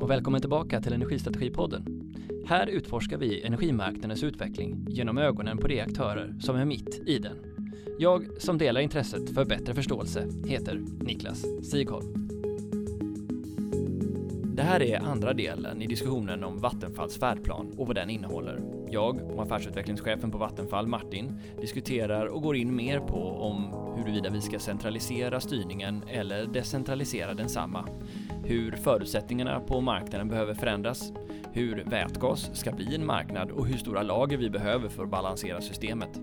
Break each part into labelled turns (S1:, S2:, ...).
S1: och välkommen tillbaka till Energistrategipodden. Här utforskar vi energimarknadens utveckling genom ögonen på de aktörer som är mitt i den. Jag som delar intresset för bättre förståelse heter Niklas Sigholm. Det här är andra delen i diskussionen om Vattenfalls färdplan och vad den innehåller. Jag och affärsutvecklingschefen på Vattenfall, Martin, diskuterar och går in mer på om huruvida vi ska centralisera styrningen eller decentralisera densamma. Hur förutsättningarna på marknaden behöver förändras, hur vätgas ska bli en marknad och hur stora lager vi behöver för att balansera systemet.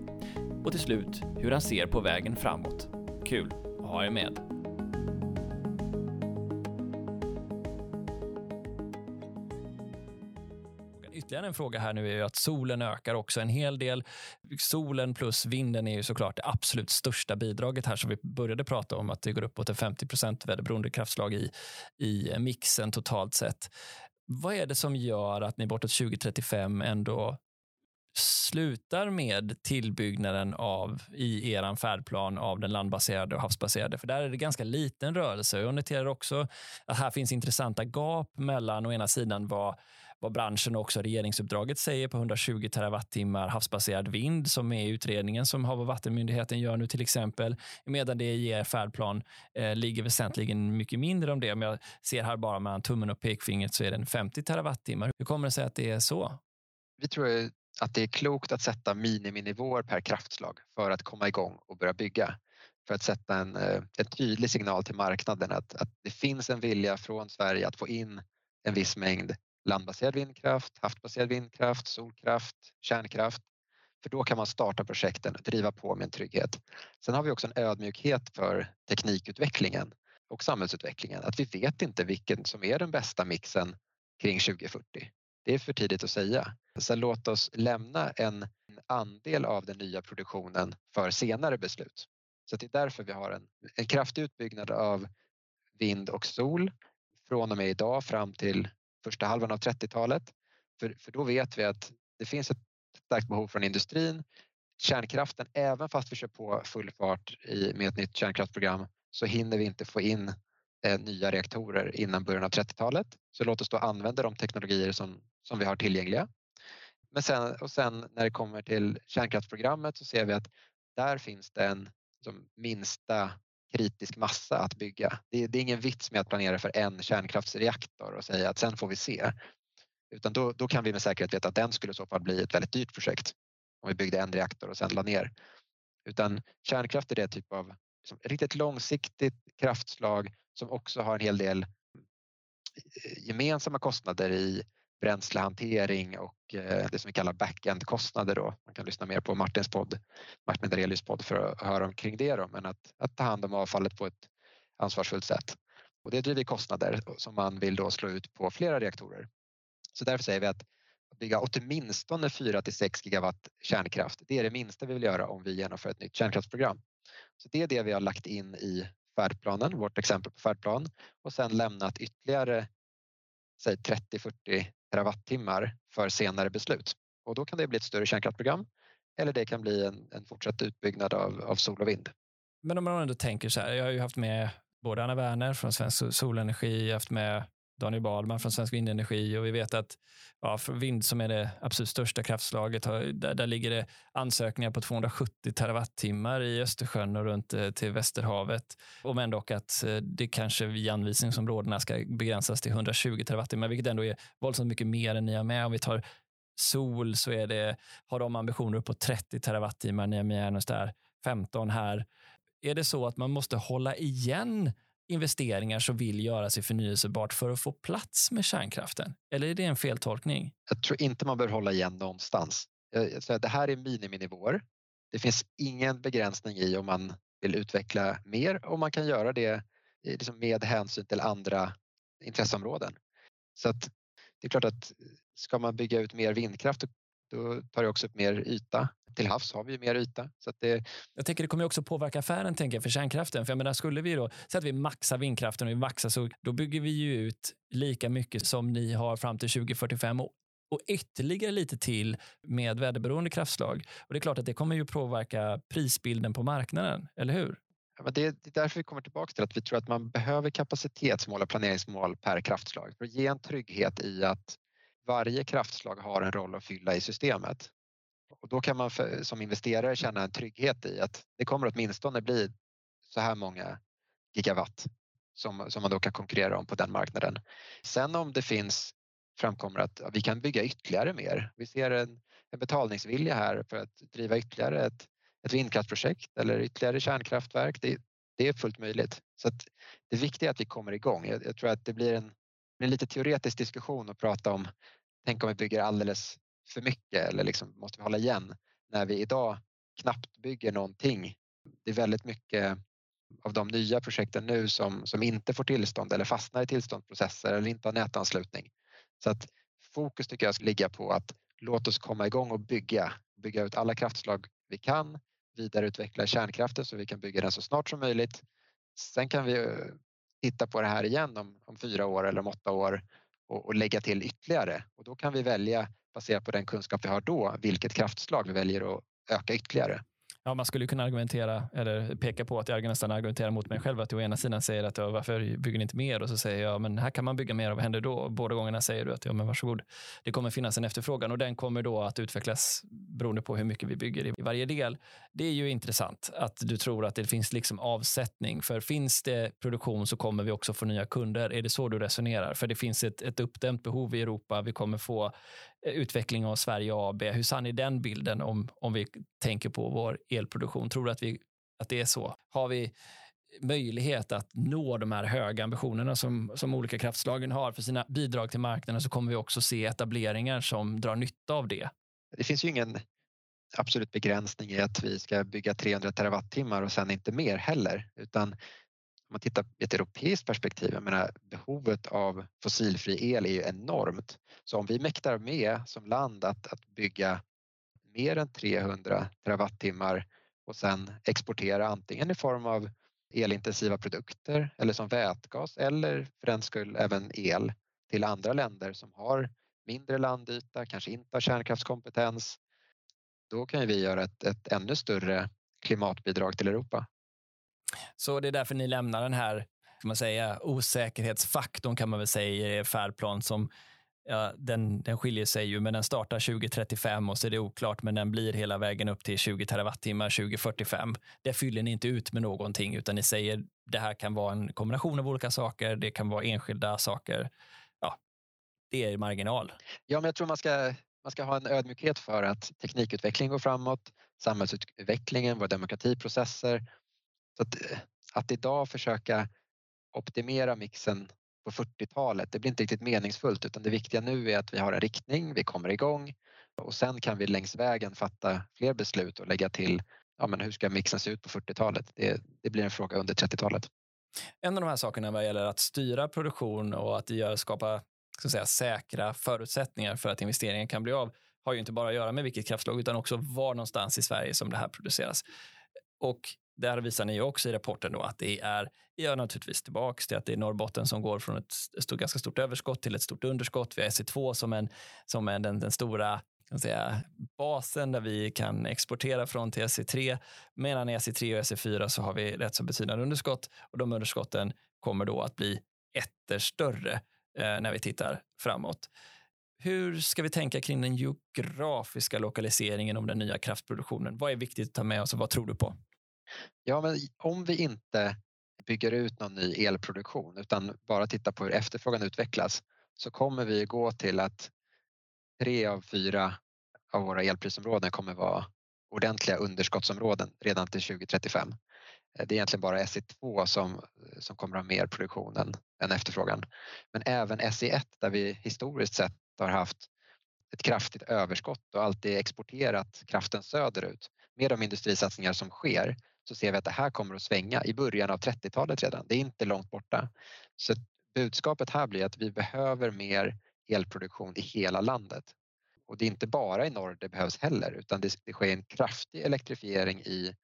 S1: Och till slut hur han ser på vägen framåt. Kul att ha er med! Ytterligare en fråga här nu är ju att solen ökar också en hel del. Solen plus vinden är ju såklart det absolut största bidraget här som vi började prata om att det går uppåt en 50 procent väderberoende kraftslag i, i mixen totalt sett. Vad är det som gör att ni bortåt 2035 ändå slutar med tillbyggnaden av i eran färdplan av den landbaserade och havsbaserade? För där är det ganska liten rörelse. Jag noterar också att här finns intressanta gap mellan å ena sidan vad vad branschen och också regeringsuppdraget säger på 120 terawattimmar havsbaserad vind som är utredningen som Hav och vattenmyndigheten gör nu till exempel. Medan det ger färdplan eh, ligger väsentligen mycket mindre om det. Om jag ser här bara mellan tummen och pekfingret så är den 50 terawattimmar. Hur kommer det sig att det är så?
S2: Vi tror att det är klokt att sätta miniminivåer per kraftslag för att komma igång och börja bygga. För att sätta en, eh, en tydlig signal till marknaden att, att det finns en vilja från Sverige att få in en viss mängd landbaserad vindkraft, havsbaserad vindkraft, solkraft, kärnkraft. För då kan man starta projekten och driva på med en trygghet. Sen har vi också en ödmjukhet för teknikutvecklingen och samhällsutvecklingen. Att vi vet inte vilken som är den bästa mixen kring 2040. Det är för tidigt att säga. Så låt oss lämna en andel av den nya produktionen för senare beslut. Så det är därför vi har en, en kraftig utbyggnad av vind och sol från och med idag fram till första halvan av 30-talet. För, för då vet vi att det finns ett starkt behov från industrin. Kärnkraften, även fast vi kör på full fart i, med ett nytt kärnkraftsprogram så hinner vi inte få in eh, nya reaktorer innan början av 30-talet. Så låt oss då använda de teknologier som, som vi har tillgängliga. Men sen, och sen när det kommer till kärnkraftsprogrammet så ser vi att där finns det en som minsta kritisk massa att bygga. Det är, det är, ingen vits med att planera för en kärnkraftsreaktor och säga att sen får vi se. Utan då, då kan vi med säkerhet veta att den skulle i så fall bli ett väldigt dyrt projekt om vi byggde en reaktor och sen la ner. Utan kärnkraft är det typ av liksom, riktigt långsiktigt kraftslag som också har en hel del eh, gemensamma kostnader i bränslehantering och eh, det som vi kallar backend-kostnader. Då. Man kan lyssna mer på Martins podd, Martin Darelius podd för att höra omkring det. Då. Men att, att ta hand om avfallet på ett ansvarsfullt sätt. Och det driver kostnader som man vill då slå ut på flera reaktorer. Så därför säger vi att bygga åtminstone 4 till 6 gigawatt kärnkraft. Det är det minsta vi vill göra om vi genomför ett nytt kärnkraftsprogram. Så det är det vi har lagt in i färdplanen, vårt exempel på färdplan och sen lämnat ytterligare 30-40 terawattimmar för senare beslut. Och då kan det bli ett större kärnkraftprogram eller det kan bli en, en fortsatt utbyggnad av, av sol och vind.
S1: Men om man ändå tänker så här, jag har ju haft med både Anna Werner från Svensk Solenergi, jag har haft med Daniel Balman från Svensk Vindenergi och vi vet att ja, för vind som är det absolut största kraftslaget, där, där ligger det ansökningar på 270 terawattimmar i Östersjön och runt eh, till Västerhavet. Om ändå att eh, det kanske vid anvisningsområdena ska begränsas till 120 terawattimmar, vilket ändå är våldsamt mycket mer än ni har med. Om vi tar sol så är det, har de ambitioner uppåt på 30 terawattimmar, ni har med där 15 här. Är det så att man måste hålla igen investeringar som vill göra sig förnyelsebart för att få plats med kärnkraften? Eller är det en feltolkning?
S2: Jag tror inte man bör hålla igen någonstans. Det här är miniminivåer. Det finns ingen begränsning i om man vill utveckla mer och man kan göra det eh, liksom med hänsyn till andra intresseområden. Så att det är klart att eh, ska man bygga ut mer vindkraft då tar det också upp mer yta. Till havs har vi mer yta. Så det...
S1: Jag tänker det kommer också påverka affären tänker jag, för kärnkraften. För jag menar, skulle vi då, säga att vi maxar vindkraften och vi maxar så då bygger vi ju ut lika mycket som ni har fram till 2045 och, och ytterligare lite till med väderberoende kraftslag. Och det är klart att det kommer ju påverka prisbilden på marknaden, eller hur?
S2: Ja, det är därför vi kommer tillbaka till att vi tror att man behöver kapacitetsmål och planeringsmål per kraftslag för att ge en trygghet i att varje kraftslag har en roll att fylla i systemet. Och då kan man för, som investerare känna en trygghet i att det kommer åtminstone bli så här många gigawatt som, som man då kan konkurrera om på den marknaden. Sen om det finns framkommer att vi kan bygga ytterligare mer. Vi ser en, en betalningsvilja här för att driva ytterligare ett, ett vindkraftprojekt eller ytterligare kärnkraftverk. Det, det är fullt möjligt. Så det viktiga är att vi kommer igång. Jag, jag tror att det blir en, en lite teoretisk diskussion att prata om tänk om vi bygger alldeles för mycket eller liksom måste vi hålla igen när vi idag knappt bygger någonting. Det är väldigt mycket av de nya projekten nu som, som inte får tillstånd eller fastnar i tillståndsprocesser eller inte har nätanslutning. Så att fokus tycker jag ska ligga på att låt oss komma igång och bygga, bygga ut alla kraftslag vi kan, vidareutveckla kärnkraften så vi kan bygga den så snart som möjligt. Sen kan vi eh, titta på det här igen om, om fyra år eller om åtta år och, och lägga till ytterligare och då kan vi välja baserat på den kunskap vi har då vilket kraftslag vi väljer att öka ytterligare.
S1: Ja, man skulle kunna argumentera, eller peka på att jag nästan argumenterar mot mig själv. Att du å ena sidan säger att ja, varför bygger ni inte mer? Och så säger jag, men här kan man bygga mer. Och vad händer då? båda gångerna säger du att ja, men varsågod. Det kommer finnas en efterfrågan och den kommer då att utvecklas beroende på hur mycket vi bygger i varje del. Det är ju intressant att du tror att det finns liksom avsättning. För finns det produktion så kommer vi också få nya kunder. Är det så du resonerar? För det finns ett, ett uppdämt behov i Europa. Vi kommer få Eh, utveckling av Sverige AB. Hur sann är den bilden om, om vi tänker på vår elproduktion? Tror du att, vi, att det är så? Har vi möjlighet att nå de här höga ambitionerna som, som olika kraftslagen har för sina bidrag till marknaden så kommer vi också se etableringar som drar nytta av det.
S2: Det finns ju ingen absolut begränsning i att vi ska bygga 300 terawattimmar och sen inte mer heller utan om man tittar i ett europeiskt perspektiv, jag menar, behovet av fossilfri el är ju enormt. Så om vi mäktar med som land att, att bygga mer än 300 terawattimmar och sen exportera antingen i form av elintensiva produkter eller som vätgas eller för den skull även el till andra länder som har mindre landyta, kanske inte har kärnkraftskompetens. Då kan vi göra ett, ett ännu större klimatbidrag till Europa.
S1: Så det är därför ni lämnar den här kan man säga, osäkerhetsfaktorn kan man väl säga i er färdplan som ja, den, den skiljer sig ju, men den startar 2035 och så är det oklart, men den blir hela vägen upp till 20 terawattimmar 2045. Det fyller ni inte ut med någonting, utan ni säger det här kan vara en kombination av olika saker. Det kan vara enskilda saker. Ja, det är marginal.
S2: Ja, men jag tror man ska, man ska ha en ödmjukhet för att teknikutvecklingen går framåt, samhällsutvecklingen, våra demokratiprocesser så att, eh, att idag försöka optimera mixen på 40-talet, det blir inte riktigt meningsfullt utan det viktiga nu är att vi har en riktning, vi kommer igång och sen kan vi längs vägen fatta fler beslut och lägga till ja, men hur ska mixen se ut på 40-talet? Det, det blir en fråga under 30-talet.
S1: En av de här sakerna vad gäller att styra produktion och att göra, skapa ska säga, säkra förutsättningar för att investeringen kan bli av har ju inte bara att göra med vilket kraftslag utan också var någonstans i Sverige som det här produceras. Och där visar ni också i rapporten då att det är, ja naturligtvis tillbaks till att det är Norrbotten som går från ett stort, ganska stort överskott till ett stort underskott. Vi har SE2 som, en, som är den, den stora kan säga, basen där vi kan exportera från till SE3. Medan i SE3 och SE4 så har vi rätt så betydande underskott och de underskotten kommer då att bli etter större eh, när vi tittar framåt. Hur ska vi tänka kring den geografiska lokaliseringen om den nya kraftproduktionen? Vad är viktigt att ta med oss och vad tror du på?
S2: Ja, men om vi inte bygger ut någon ny elproduktion utan bara tittar på hur efterfrågan utvecklas så kommer vi gå till att tre av fyra av våra elprisområden kommer vara ordentliga underskottsområden redan till 2035. Eh, det är egentligen bara SE2 som, som kommer ha mer produktion än, än efterfrågan. Men även SE1 där vi historiskt sett har haft ett kraftigt överskott och alltid exporterat kraften söderut. Med de industrisatsningar som sker så ser vi att det här kommer att svänga i början av 30-talet redan. Det är inte långt borta. Så budskapet här blir att vi behöver mer elproduktion i hela landet. Och det är inte bara i norr det behövs heller utan det, det sker en kraftig elektrifiering i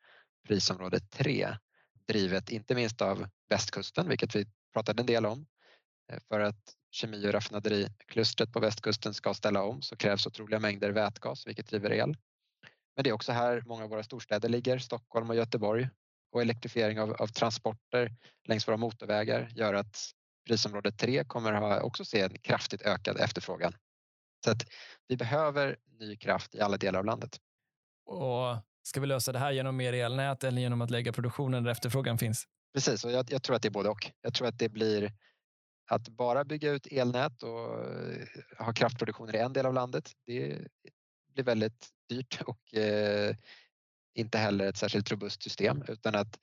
S2: prisområde 3 drivet inte minst av västkusten, vilket vi pratade en del om. Eh, för att kemi och raffinaderiklustret på västkusten ska ställa om så krävs otroliga mängder vätgas, vilket driver el. Men det är också här många av våra storstäder ligger, Stockholm och Göteborg. och elektrifiering av, av transporter längs våra motorvägar gör att prisområde 3 kommer att också se en kraftigt ökad efterfrågan. Så att vi behöver ny kraft i alla delar av landet.
S1: Och Ska vi lösa det här genom mer elnät eller genom att lägga produktionen där efterfrågan finns?
S2: Precis, och jag, jag tror att det är både och. Jag tror att det blir att bara bygga ut elnät och ha kraftproduktion i en del av landet, det blir väldigt dyrt och eh, inte heller ett särskilt robust system utan att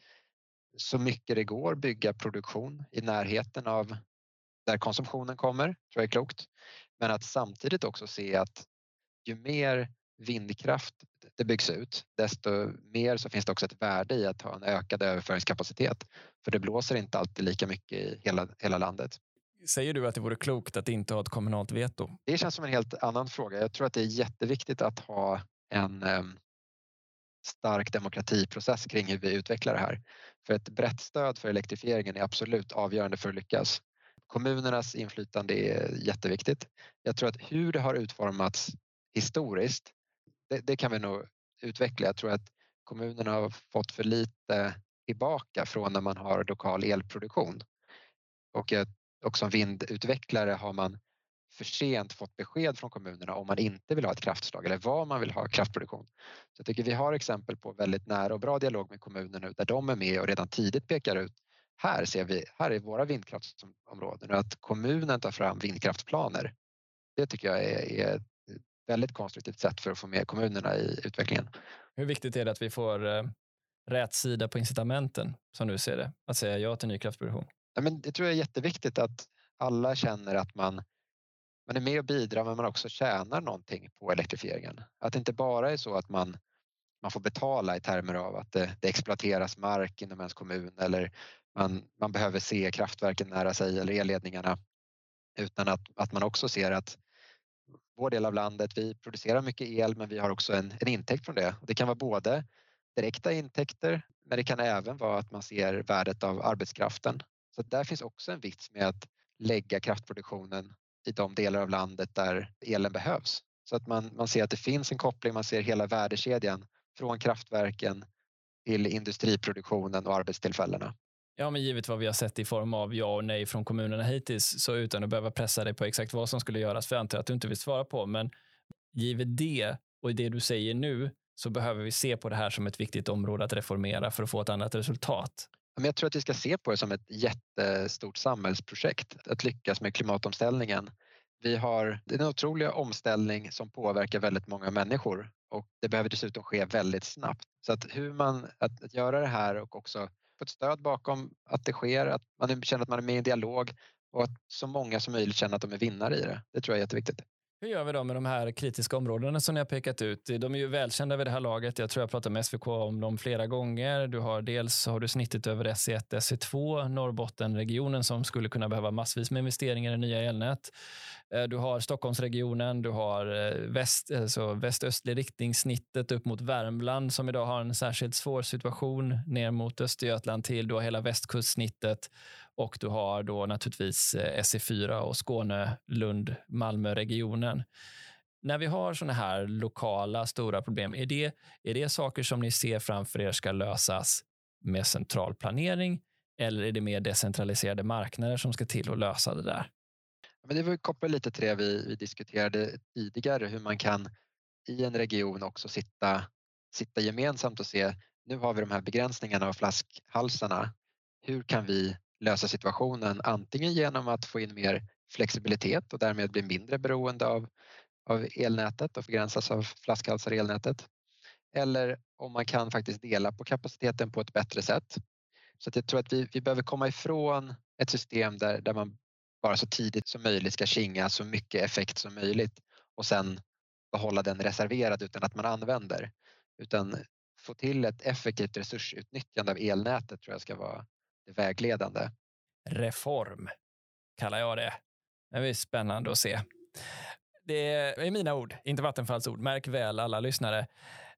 S2: så mycket det går bygga produktion i närheten av där konsumtionen kommer, tror jag är klokt. Men att samtidigt också se att ju mer vindkraft det byggs ut, desto mer så finns det också ett värde i att ha en ökad överföringskapacitet. För det blåser inte alltid lika mycket i hela, hela landet.
S1: Säger du att det vore klokt att inte ha ett kommunalt veto?
S2: Det känns som en helt annan fråga. Jag tror att det är jätteviktigt att ha en ehm, stark demokratiprocess kring hur vi utvecklar det här. För ett brett stöd för elektrifieringen är absolut avgörande för att lyckas. Kommunernas inflytande är jätteviktigt. Jag tror att hur det har utformats historiskt det, det, kan vi nog utveckla. Jag tror att kommunerna har fått för lite tillbaka från när man har lokal elproduktion. Och och som vindutvecklare har man för sent fått besked från kommunerna om man inte vill ha ett kraftslag eller vad man vill ha kraftproduktion. Så jag tycker vi har exempel på väldigt nära och bra dialog med kommunerna där de är med och redan tidigt pekar ut här ser vi, här är våra vindkraftsområden och att kommunen tar fram vindkraftsplaner. Det tycker jag är, är väldigt konstruktivt sätt för att få med kommunerna i utvecklingen.
S1: Hur viktigt är det att vi får eh, rätt sida på incitamenten som du ser det, att säga ja till ny kraftproduktion?
S2: Ja, men det tror jag är jätteviktigt att alla känner att man, man är med och bidrar men man också tjänar någonting på elektrifieringen. Att det inte bara är så att man, man får betala i termer av att det, det exploateras mark inom ens kommun eller man, man behöver se kraftverken nära sig eller elledningarna utan att, att man också ser att vår del av landet, vi producerar mycket el men vi har också en, en intäkt från det. Det kan vara både direkta intäkter men det kan även vara att man ser värdet av arbetskraften. Så där finns också en vits med att lägga kraftproduktionen i de delar av landet där elen behövs. Så att man, man ser att det finns en koppling, man ser hela värdekedjan från kraftverken till industriproduktionen och arbetstillfällena.
S1: Ja, men givet vad vi har sett i form av ja och nej från kommunerna hittills, så utan att behöva pressa dig på exakt vad som skulle göras, för jag antar att du inte vill svara på, men givet det och det du säger nu, så behöver vi se på det här som ett viktigt område att reformera för att få ett annat resultat
S2: jag tror att vi ska se på det som ett jättestort samhällsprojekt, att lyckas med klimatomställningen. Vi har det är en otrolig omställning som påverkar väldigt många människor och det behöver dessutom ske väldigt snabbt. Så att hur man, att, att göra det här och också få ett stöd bakom att det sker, att man känner att man är med i en dialog och att så många som möjligt känner att de är vinnare i det. Det tror jag är jätteviktigt.
S1: Hur gör vi då med de här kritiska områdena som ni har pekat ut? De är ju välkända vid det här laget. Jag tror jag pratat med SVK om dem flera gånger. Du har dels har du snittet över SE1, SE2, Norrbottenregionen som skulle kunna behöva massvis med investeringar i nya elnät. Eh, du har Stockholmsregionen, du har eh, väst, alltså västöstlig riktning, snittet upp mot Värmland som idag har en särskilt svår situation ner mot Östergötland till. Du har hela västkustsnittet och du har då naturligtvis eh, SE4 och Skåne, Lund, Malmö-regionen. När vi har sådana här lokala stora problem, är det, är det saker som ni ser framför er ska lösas med central planering eller är det mer decentraliserade marknader som ska till och lösa det där?
S2: Men det var kopplat lite till det vi, vi diskuterade tidigare, hur man kan i en region också sitta, sitta gemensamt och se nu har vi de här begränsningarna och flaskhalsarna. Hur kan vi lösa situationen antingen genom att få in mer flexibilitet och därmed bli mindre beroende av, av elnätet och begränsas av flaskhalsar i elnätet. Eller om man kan faktiskt dela på kapaciteten på ett bättre sätt. Så att jag tror att vi, vi behöver komma ifrån ett system där, där man bara så tidigt som möjligt ska kinga så mycket effekt som möjligt och sen behålla den reserverad utan att man använder. Utan få till ett effektivt resursutnyttjande av elnätet tror jag ska vara vägledande.
S1: Reform kallar jag det. Det är spännande att se. Det är mina ord, inte Vattenfalls ord. Märk väl alla lyssnare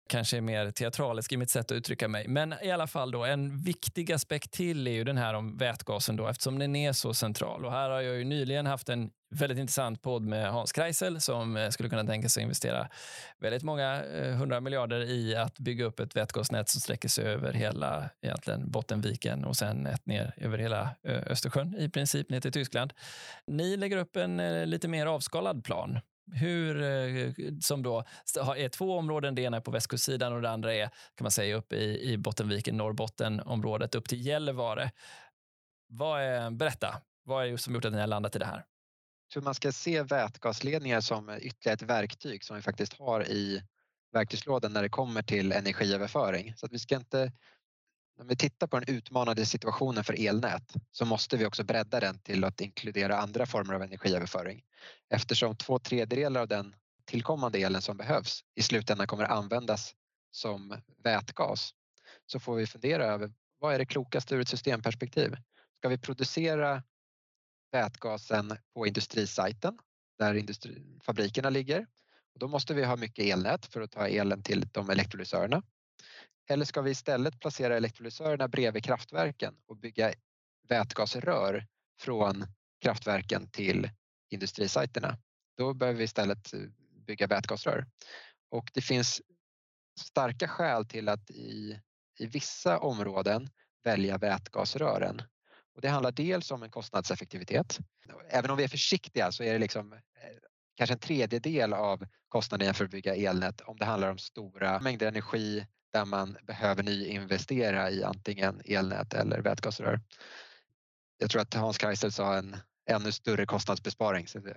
S1: kanske är mer teatralisk i mitt sätt att uttrycka mig. Men i alla fall, då, en viktig aspekt till är ju den här om vätgasen då, eftersom den är så central. Och här har jag ju nyligen haft en väldigt intressant podd med Hans Kreisel som eh, skulle kunna tänka sig att investera väldigt många eh, hundra miljarder i att bygga upp ett vätgasnät som sträcker sig över hela egentligen Bottenviken och sen ett ner över hela eh, Östersjön i princip ner till Tyskland. Ni lägger upp en lite mer avskalad plan hur, eh, som då är två områden. Det ena är på västkustsidan och det andra är kan man säga uppe i, i Bottenviken, Norrbottenområdet upp till Gällivare. Vad är, berätta, vad är det som gjort att ni har landat i det här?
S2: Jag tror man ska se vätgasledningar som ytterligare ett verktyg som vi faktiskt har i verktygslådan när det kommer till energiöverföring. Så att vi ska inte om vi tittar på den utmanande situationen för elnät så måste vi också bredda den till att inkludera andra former av energiöverföring eftersom två tredjedelar av den tillkommande elen som behövs i slutändan kommer att användas som vätgas så får vi fundera över vad är det klokaste ur ett systemperspektiv? Ska vi producera vätgasen på industrisajten där industri, fabrikerna ligger? då måste vi ha mycket elnät för att ta elen till de elektrolysörerna. Eller ska vi istället placera elektrolysörerna bredvid kraftverken och bygga vätgasrör från kraftverken till industrisajterna? Då behöver vi istället eh, bygga vätgasrör. Och det finns starka skäl till att i, i vissa områden välja vätgasrören. Och det handlar dels om en kostnadseffektivitet. Även om vi är försiktiga så är det liksom eh, kanske en tredjedel av kostnaden för att bygga elnät om det handlar om stora mängder energi där man behöver nyinvestera i antingen elnät eller vätgasrör. Jag tror att Hans Kreisel sa en ännu större kostnadsbesparing så jag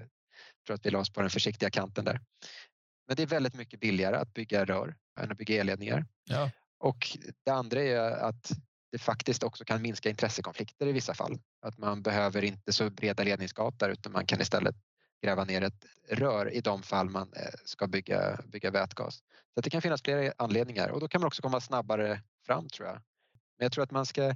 S2: tror att vi la oss på den försiktiga kanten där. Men det är väldigt mycket billigare att bygga rör än att bygga elledningar. Ja. Och det andra är att det faktiskt också kan minska intressekonflikter i vissa fall. Att man behöver inte så breda ledningsgap där utan man kan istället gräva ner ett rör i de fall man eh, ska bygga, bygga vätgas. Så det kan finnas flera anledningar och då kan man också komma snabbare fram tror jag. Men jag tror att man ska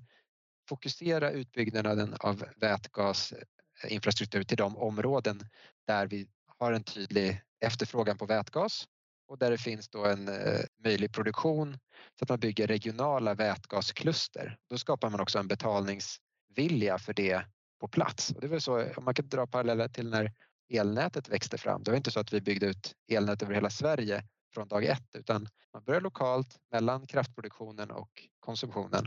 S2: fokusera utbyggnaden av vätgasinfrastruktur eh, till de områden där vi har en tydlig efterfrågan på vätgas och där det finns då en eh, möjlig produktion så att man bygger regionala vätgaskluster. Då skapar man också en betalningsvilja för det på plats. Och det var så, om man kan dra paralleller till när elnätet växte fram. Det var inte så att vi byggde ut elnät över hela Sverige från dag ett utan man börjar lokalt mellan kraftproduktionen och konsumtionen.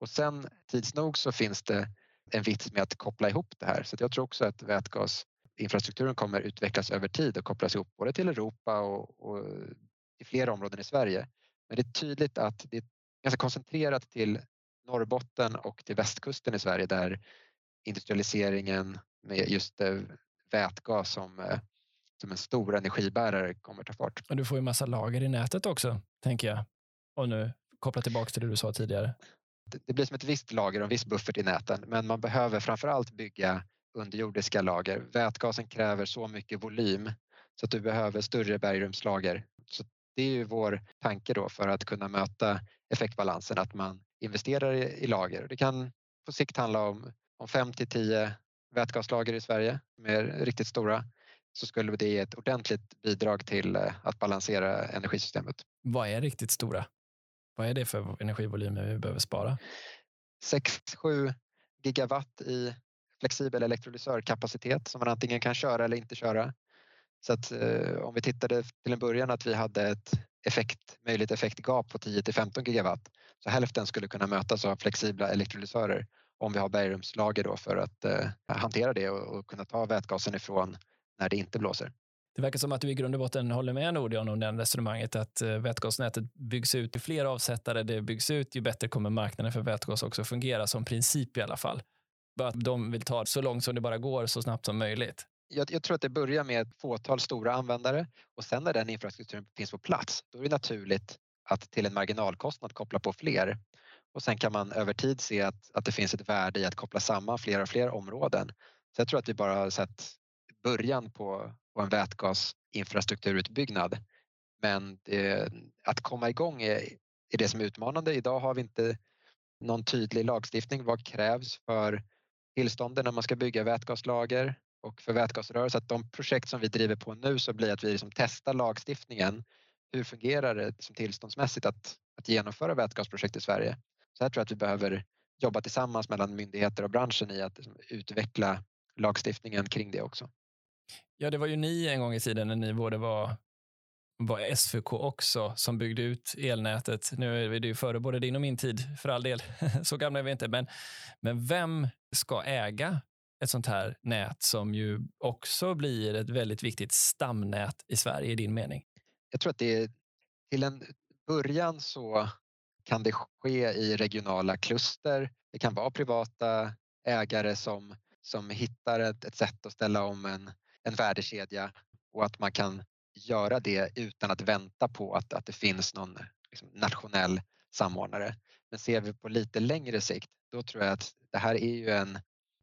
S2: Och sen tids nog så finns det en vits med att koppla ihop det här så jag tror också att vätgasinfrastrukturen kommer utvecklas över tid och kopplas ihop både till Europa och, och i flera områden i Sverige. Men det är tydligt att det är ganska koncentrerat till Norrbotten och till västkusten i Sverige där industrialiseringen med just eh, vätgas som, eh, som en stor energibärare kommer ta fart.
S1: Och du får ju massa lager i nätet också, tänker jag. Och nu koppla tillbaka till det du sa tidigare.
S2: Det blir som ett visst lager och en viss buffert i näten, men man behöver framför allt bygga underjordiska lager. Vätgasen kräver så mycket volym så att du behöver större bergrumslager. Så det är ju vår tanke då för att kunna möta effektbalansen, att man investerar i, lager. Det kan på sikt handla om, om 5 till 10 vätgaslager i Sverige är riktigt stora så skulle det ge ett ordentligt bidrag till eh, att balansera energisystemet.
S1: Vad är riktigt stora? Vad är det för energivolymer vi behöver spara?
S2: 6-7 gigawatt i flexibel elektrolysörkapacitet som man antingen kan köra eller inte köra. Så att eh, om vi tittade till en början att vi hade ett effekt, möjligt effektgap på 10 till 15 gigawatt så hälften skulle kunna mötas av flexibla elektrolysörer om vi har bergrumslager då för att eh, hantera det och, och, kunna ta vätgasen ifrån när det inte blåser.
S1: Det verkar som att du i grund och botten håller med Nordion om det resonemanget att eh, vätgasnätet byggs ut. Ju fler avsättare det byggs ut, ju bättre kommer marknaden för vätgas också fungera, som princip i alla fall. Bara att de vill ta så långt som det bara går, så snabbt som möjligt.
S2: Jag, jag, tror att det börjar med ett fåtal stora användare och sen när den infrastrukturen finns på plats, då är det naturligt att till en marginalkostnad koppla på fler. Och sen kan man över tid se att, att det finns ett värde i att koppla samman fler och fler områden. Så jag tror att vi bara har sett början på, på en vätgasinfrastrukturutbyggnad. Men det, att komma igång är, är det som är utmanande. Idag har vi inte någon tydlig lagstiftning. Vad krävs för tillstånden när man ska bygga vätgaslager och för vätgasrör. Så att de projekt som vi driver på nu så blir att vi liksom testar lagstiftningen hur fungerar det som tillståndsmässigt att, att genomföra vätgasprojekt i Sverige? Så här tror jag att vi behöver jobba tillsammans mellan myndigheter och branschen i att liksom, utveckla lagstiftningen kring det också.
S1: Ja, det var ju ni en gång i tiden när ni både var, var SVK också som byggde ut elnätet. Nu är det ju före både din och min tid, för all del. Så gamla är vi inte. Men, men vem ska äga ett sånt här nät som ju också blir ett väldigt viktigt stamnät i Sverige i din mening?
S2: Jag tror att det är, till en början så kan det ske i regionala kluster. Det kan vara privata ägare som, som hittar ett, ett sätt att ställa om en, en värdekedja och att man kan göra det utan att vänta på att, att det finns någon liksom, nationell samordnare. Men ser vi på lite längre sikt, då tror jag att det här är ju en,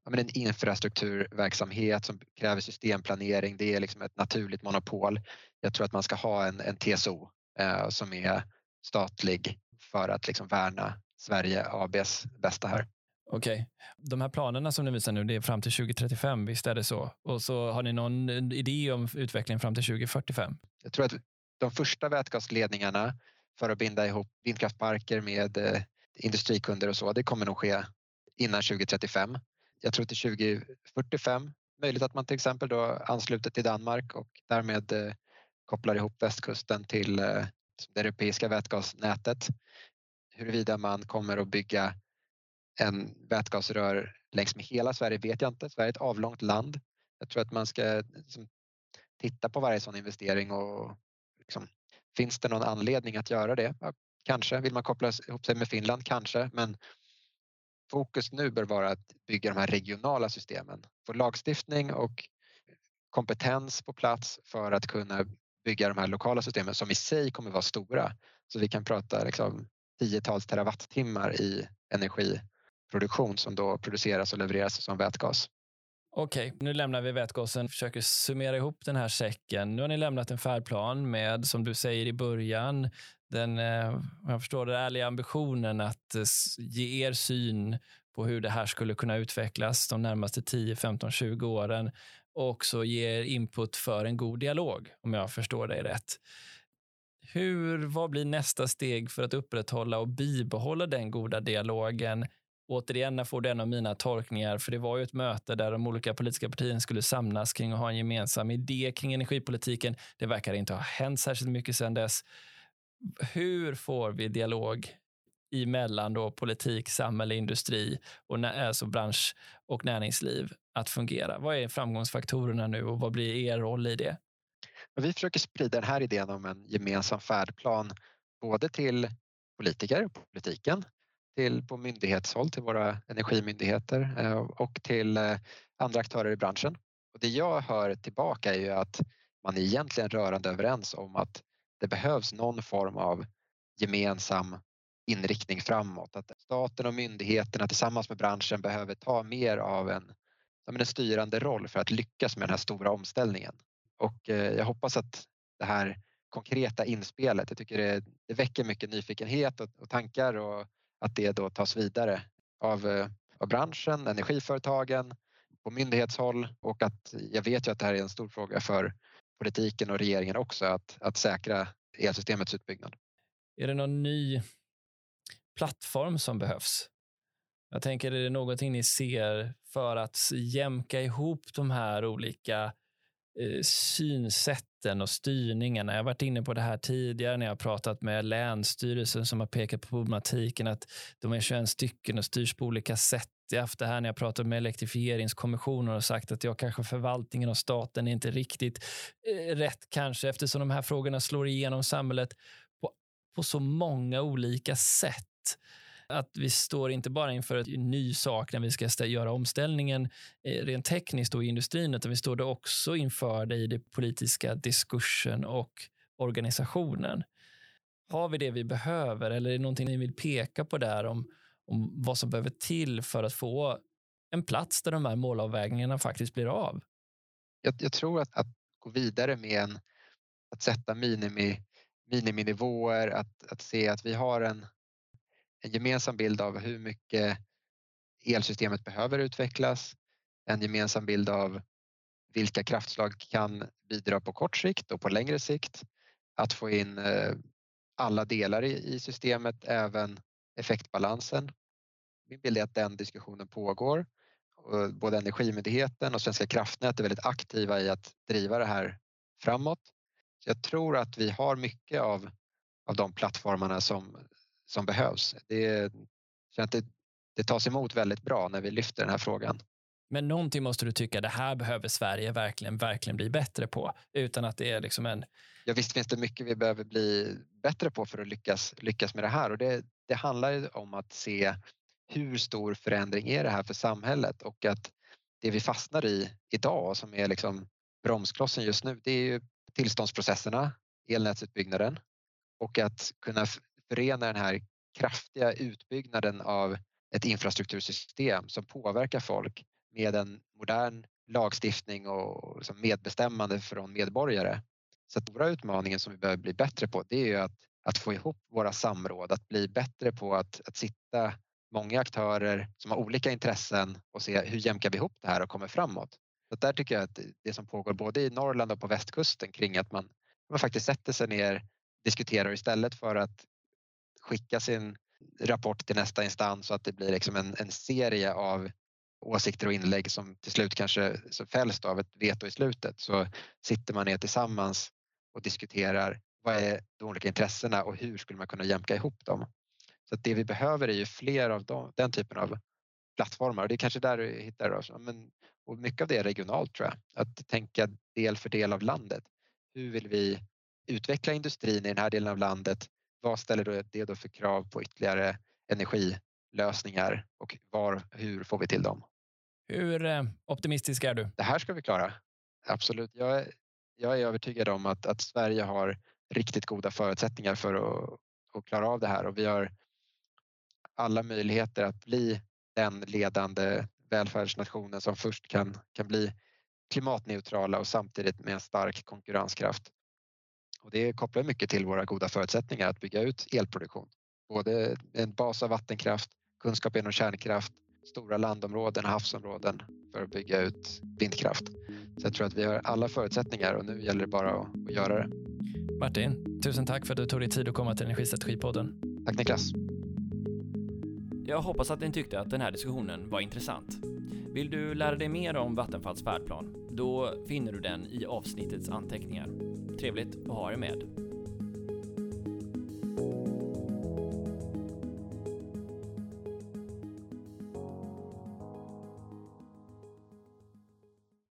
S2: en infrastrukturverksamhet som kräver systemplanering. Det är liksom ett naturligt monopol. Jag tror att man ska ha en, en TSO eh, som är statlig för att liksom värna Sverige ABs bästa här.
S1: Okej. Okay. De här planerna som ni visar nu, det är fram till 2035, visst är det så? Och så har ni någon idé om utvecklingen fram till 2045?
S2: Jag tror att de första vätgasledningarna för att binda ihop vindkraftparker med eh, industrikunder och så, det kommer nog ske innan 2035. Jag tror till 2045, möjligt att man till exempel då ansluter till Danmark och därmed eh, kopplar ihop västkusten till eh, det europeiska vätgasnätet. Huruvida man kommer att bygga en vätgasrör längs med hela Sverige vet jag inte. Sverige är ett avlångt land. Jag tror att man ska liksom, titta på varje sån investering och liksom, finns det någon anledning att göra det? Ja, kanske. Vill man koppla ihop sig med Finland? Kanske. Men fokus nu bör vara att bygga de här regionala systemen. Få lagstiftning och kompetens på plats för att kunna bygga de här lokala systemen som i sig kommer vara stora. Så vi kan prata liksom tiotals terawattimmar i energiproduktion som då produceras och levereras som vätgas.
S1: Okej, nu lämnar vi vätgasen, och försöker summera ihop den här säcken. Nu har ni lämnat en färdplan med, som du säger i början, den, eh, jag förstår den ärliga ambitionen att eh, ge er syn på hur det här skulle kunna utvecklas de närmaste 10, 15, 20 åren och också ge input för en god dialog, om jag förstår dig rätt. Hur, vad blir nästa steg för att upprätthålla och bibehålla den goda dialogen? Återigen, när får du en av mina tolkningar, för det var ju ett möte där de olika politiska partierna skulle samlas kring att ha en gemensam idé kring energipolitiken. Det verkar inte ha hänt särskilt mycket sedan dess. Hur får vi dialog emellan då politik, samhälle, industri och alltså bransch och näringsliv att fungera? Vad är framgångsfaktorerna nu och vad blir er roll i det?
S2: Vi försöker sprida den här idén om en gemensam färdplan både till politiker och politiken, till på myndighetshåll, till våra energimyndigheter eh, och till eh, andra aktörer i branschen. Och det jag hör tillbaka är ju att man är egentligen rörande överens om att det behövs någon form av gemensam inriktning framåt. Att staten och myndigheterna tillsammans med branschen behöver ta mer av en, en styrande roll för att lyckas med den här stora omställningen. Och eh, jag hoppas att det här konkreta inspelet, jag tycker det, det väcker mycket nyfikenhet och, och, tankar och att det då tas vidare av, eh, av branschen, energiföretagen, på myndighetshåll och att jag vet ju att det här är en stor fråga för politiken och regeringen också att, att säkra elsystemets utbyggnad.
S1: Är det någon ny plattform som behövs? Jag tänker, är det någonting ni ser för att jämka ihop de här olika eh, Eh, synsätten och styrningarna? Jag har varit inne på det här tidigare när jag pratat med Länsstyrelsen som har pekat på problematiken att de är 21 stycken och styrs på olika sätt. Jag har haft det här när jag pratat med elektrifieringskommissionen och sagt att jag kanske förvaltningen och staten är inte riktigt eh, rätt kanske eftersom de här frågorna slår igenom samhället på, på så många olika sätt. Att vi står inte bara inför en ny sak när vi ska göra omställningen eh, rent tekniskt och i industrin, utan vi står också inför det i den politiska diskursen och organisationen. Har vi det vi behöver eller är det någonting ni vill peka på där om, om vad som behöver till för att få en plats där de här målavvägningarna faktiskt blir av?
S2: Jag, jag tror att, att gå vidare med en, att sätta minimi, miniminivåer, att, att se att vi har en, en gemensam bild av hur mycket elsystemet behöver utvecklas, en gemensam bild av vilka kraftslag kan bidra på kort sikt och på längre sikt. att få in eh, alla delar i systemet, även effektbalansen. Min bild är att den diskussionen pågår. Både Energimyndigheten och Svenska kraftnät är väldigt aktiva i att driva det här framåt. Så jag tror att vi har mycket av, av de plattformarna som, som behövs. Det, det, det tas emot väldigt bra när vi lyfter den här frågan.
S1: Men någonting måste du tycka, det här behöver Sverige verkligen, verkligen bli bättre på. Utan att det är liksom en...
S2: Ja, visst finns det mycket vi behöver bli bättre på för att lyckas, lyckas med det här. Och det, det handlar ju om att se hur stor förändring är det här för samhället och att det vi fastnar i idag som är liksom bromsklossen just nu, det är ju tillståndsprocesserna, elnätsutbyggnaden och att kunna förena den här kraftiga utbyggnaden av ett infrastruktursystem som påverkar folk med en modern lagstiftning och liksom medbestämmande från medborgare. Så stora utmaningen som vi behöver bli bättre på det är ju att, att få ihop våra samråd, att bli bättre på att, att sitta många aktörer som har olika intressen och se hur jämkar vi ihop det här och kommer framåt. Så där tycker jag att det som pågår både i Norrland och på västkusten kring att man, man faktiskt sätter sig ner, diskuterar istället för att skicka sin rapport till nästa instans så att det blir liksom en, en serie av åsikter och inlägg som till slut kanske fälls av ett veto i slutet så sitter man ner tillsammans och diskuterar vad är de olika intressena och hur skulle man kunna jämka ihop dem. Så det vi behöver är ju fler av dem, den typen av plattformar och det är kanske där du hittar oss. Men, och mycket av det är regionalt tror jag, att tänka del för del av landet. Hur vill vi utveckla industrin i den här delen av landet? Vad ställer det då för krav på ytterligare energilösningar och var, hur får vi till dem?
S1: Hur eh, optimistisk är du?
S2: Det här ska vi klara. Absolut. Jag är, jag är övertygad om att, att Sverige har riktigt goda förutsättningar för att, att klara av det här och vi har alla möjligheter att bli den ledande välfärdsnationen som först kan, kan bli klimatneutrala och samtidigt med en stark konkurrenskraft. Och det kopplar mycket till våra goda förutsättningar att bygga ut elproduktion. Både en bas av vattenkraft, kunskap inom kärnkraft, stora landområden och havsområden för att bygga ut vindkraft. Så jag tror att vi har alla förutsättningar och nu gäller det bara att, att göra det.
S1: Martin, tusen tack för att du tog dig tid att komma till Energistrategipodden.
S2: Tack Niklas.
S1: Jag hoppas att ni tyckte att den här diskussionen var intressant. Vill du lära dig mer om Vattenfalls färdplan? Då finner du den i avsnittets anteckningar. Trevligt att ha er med.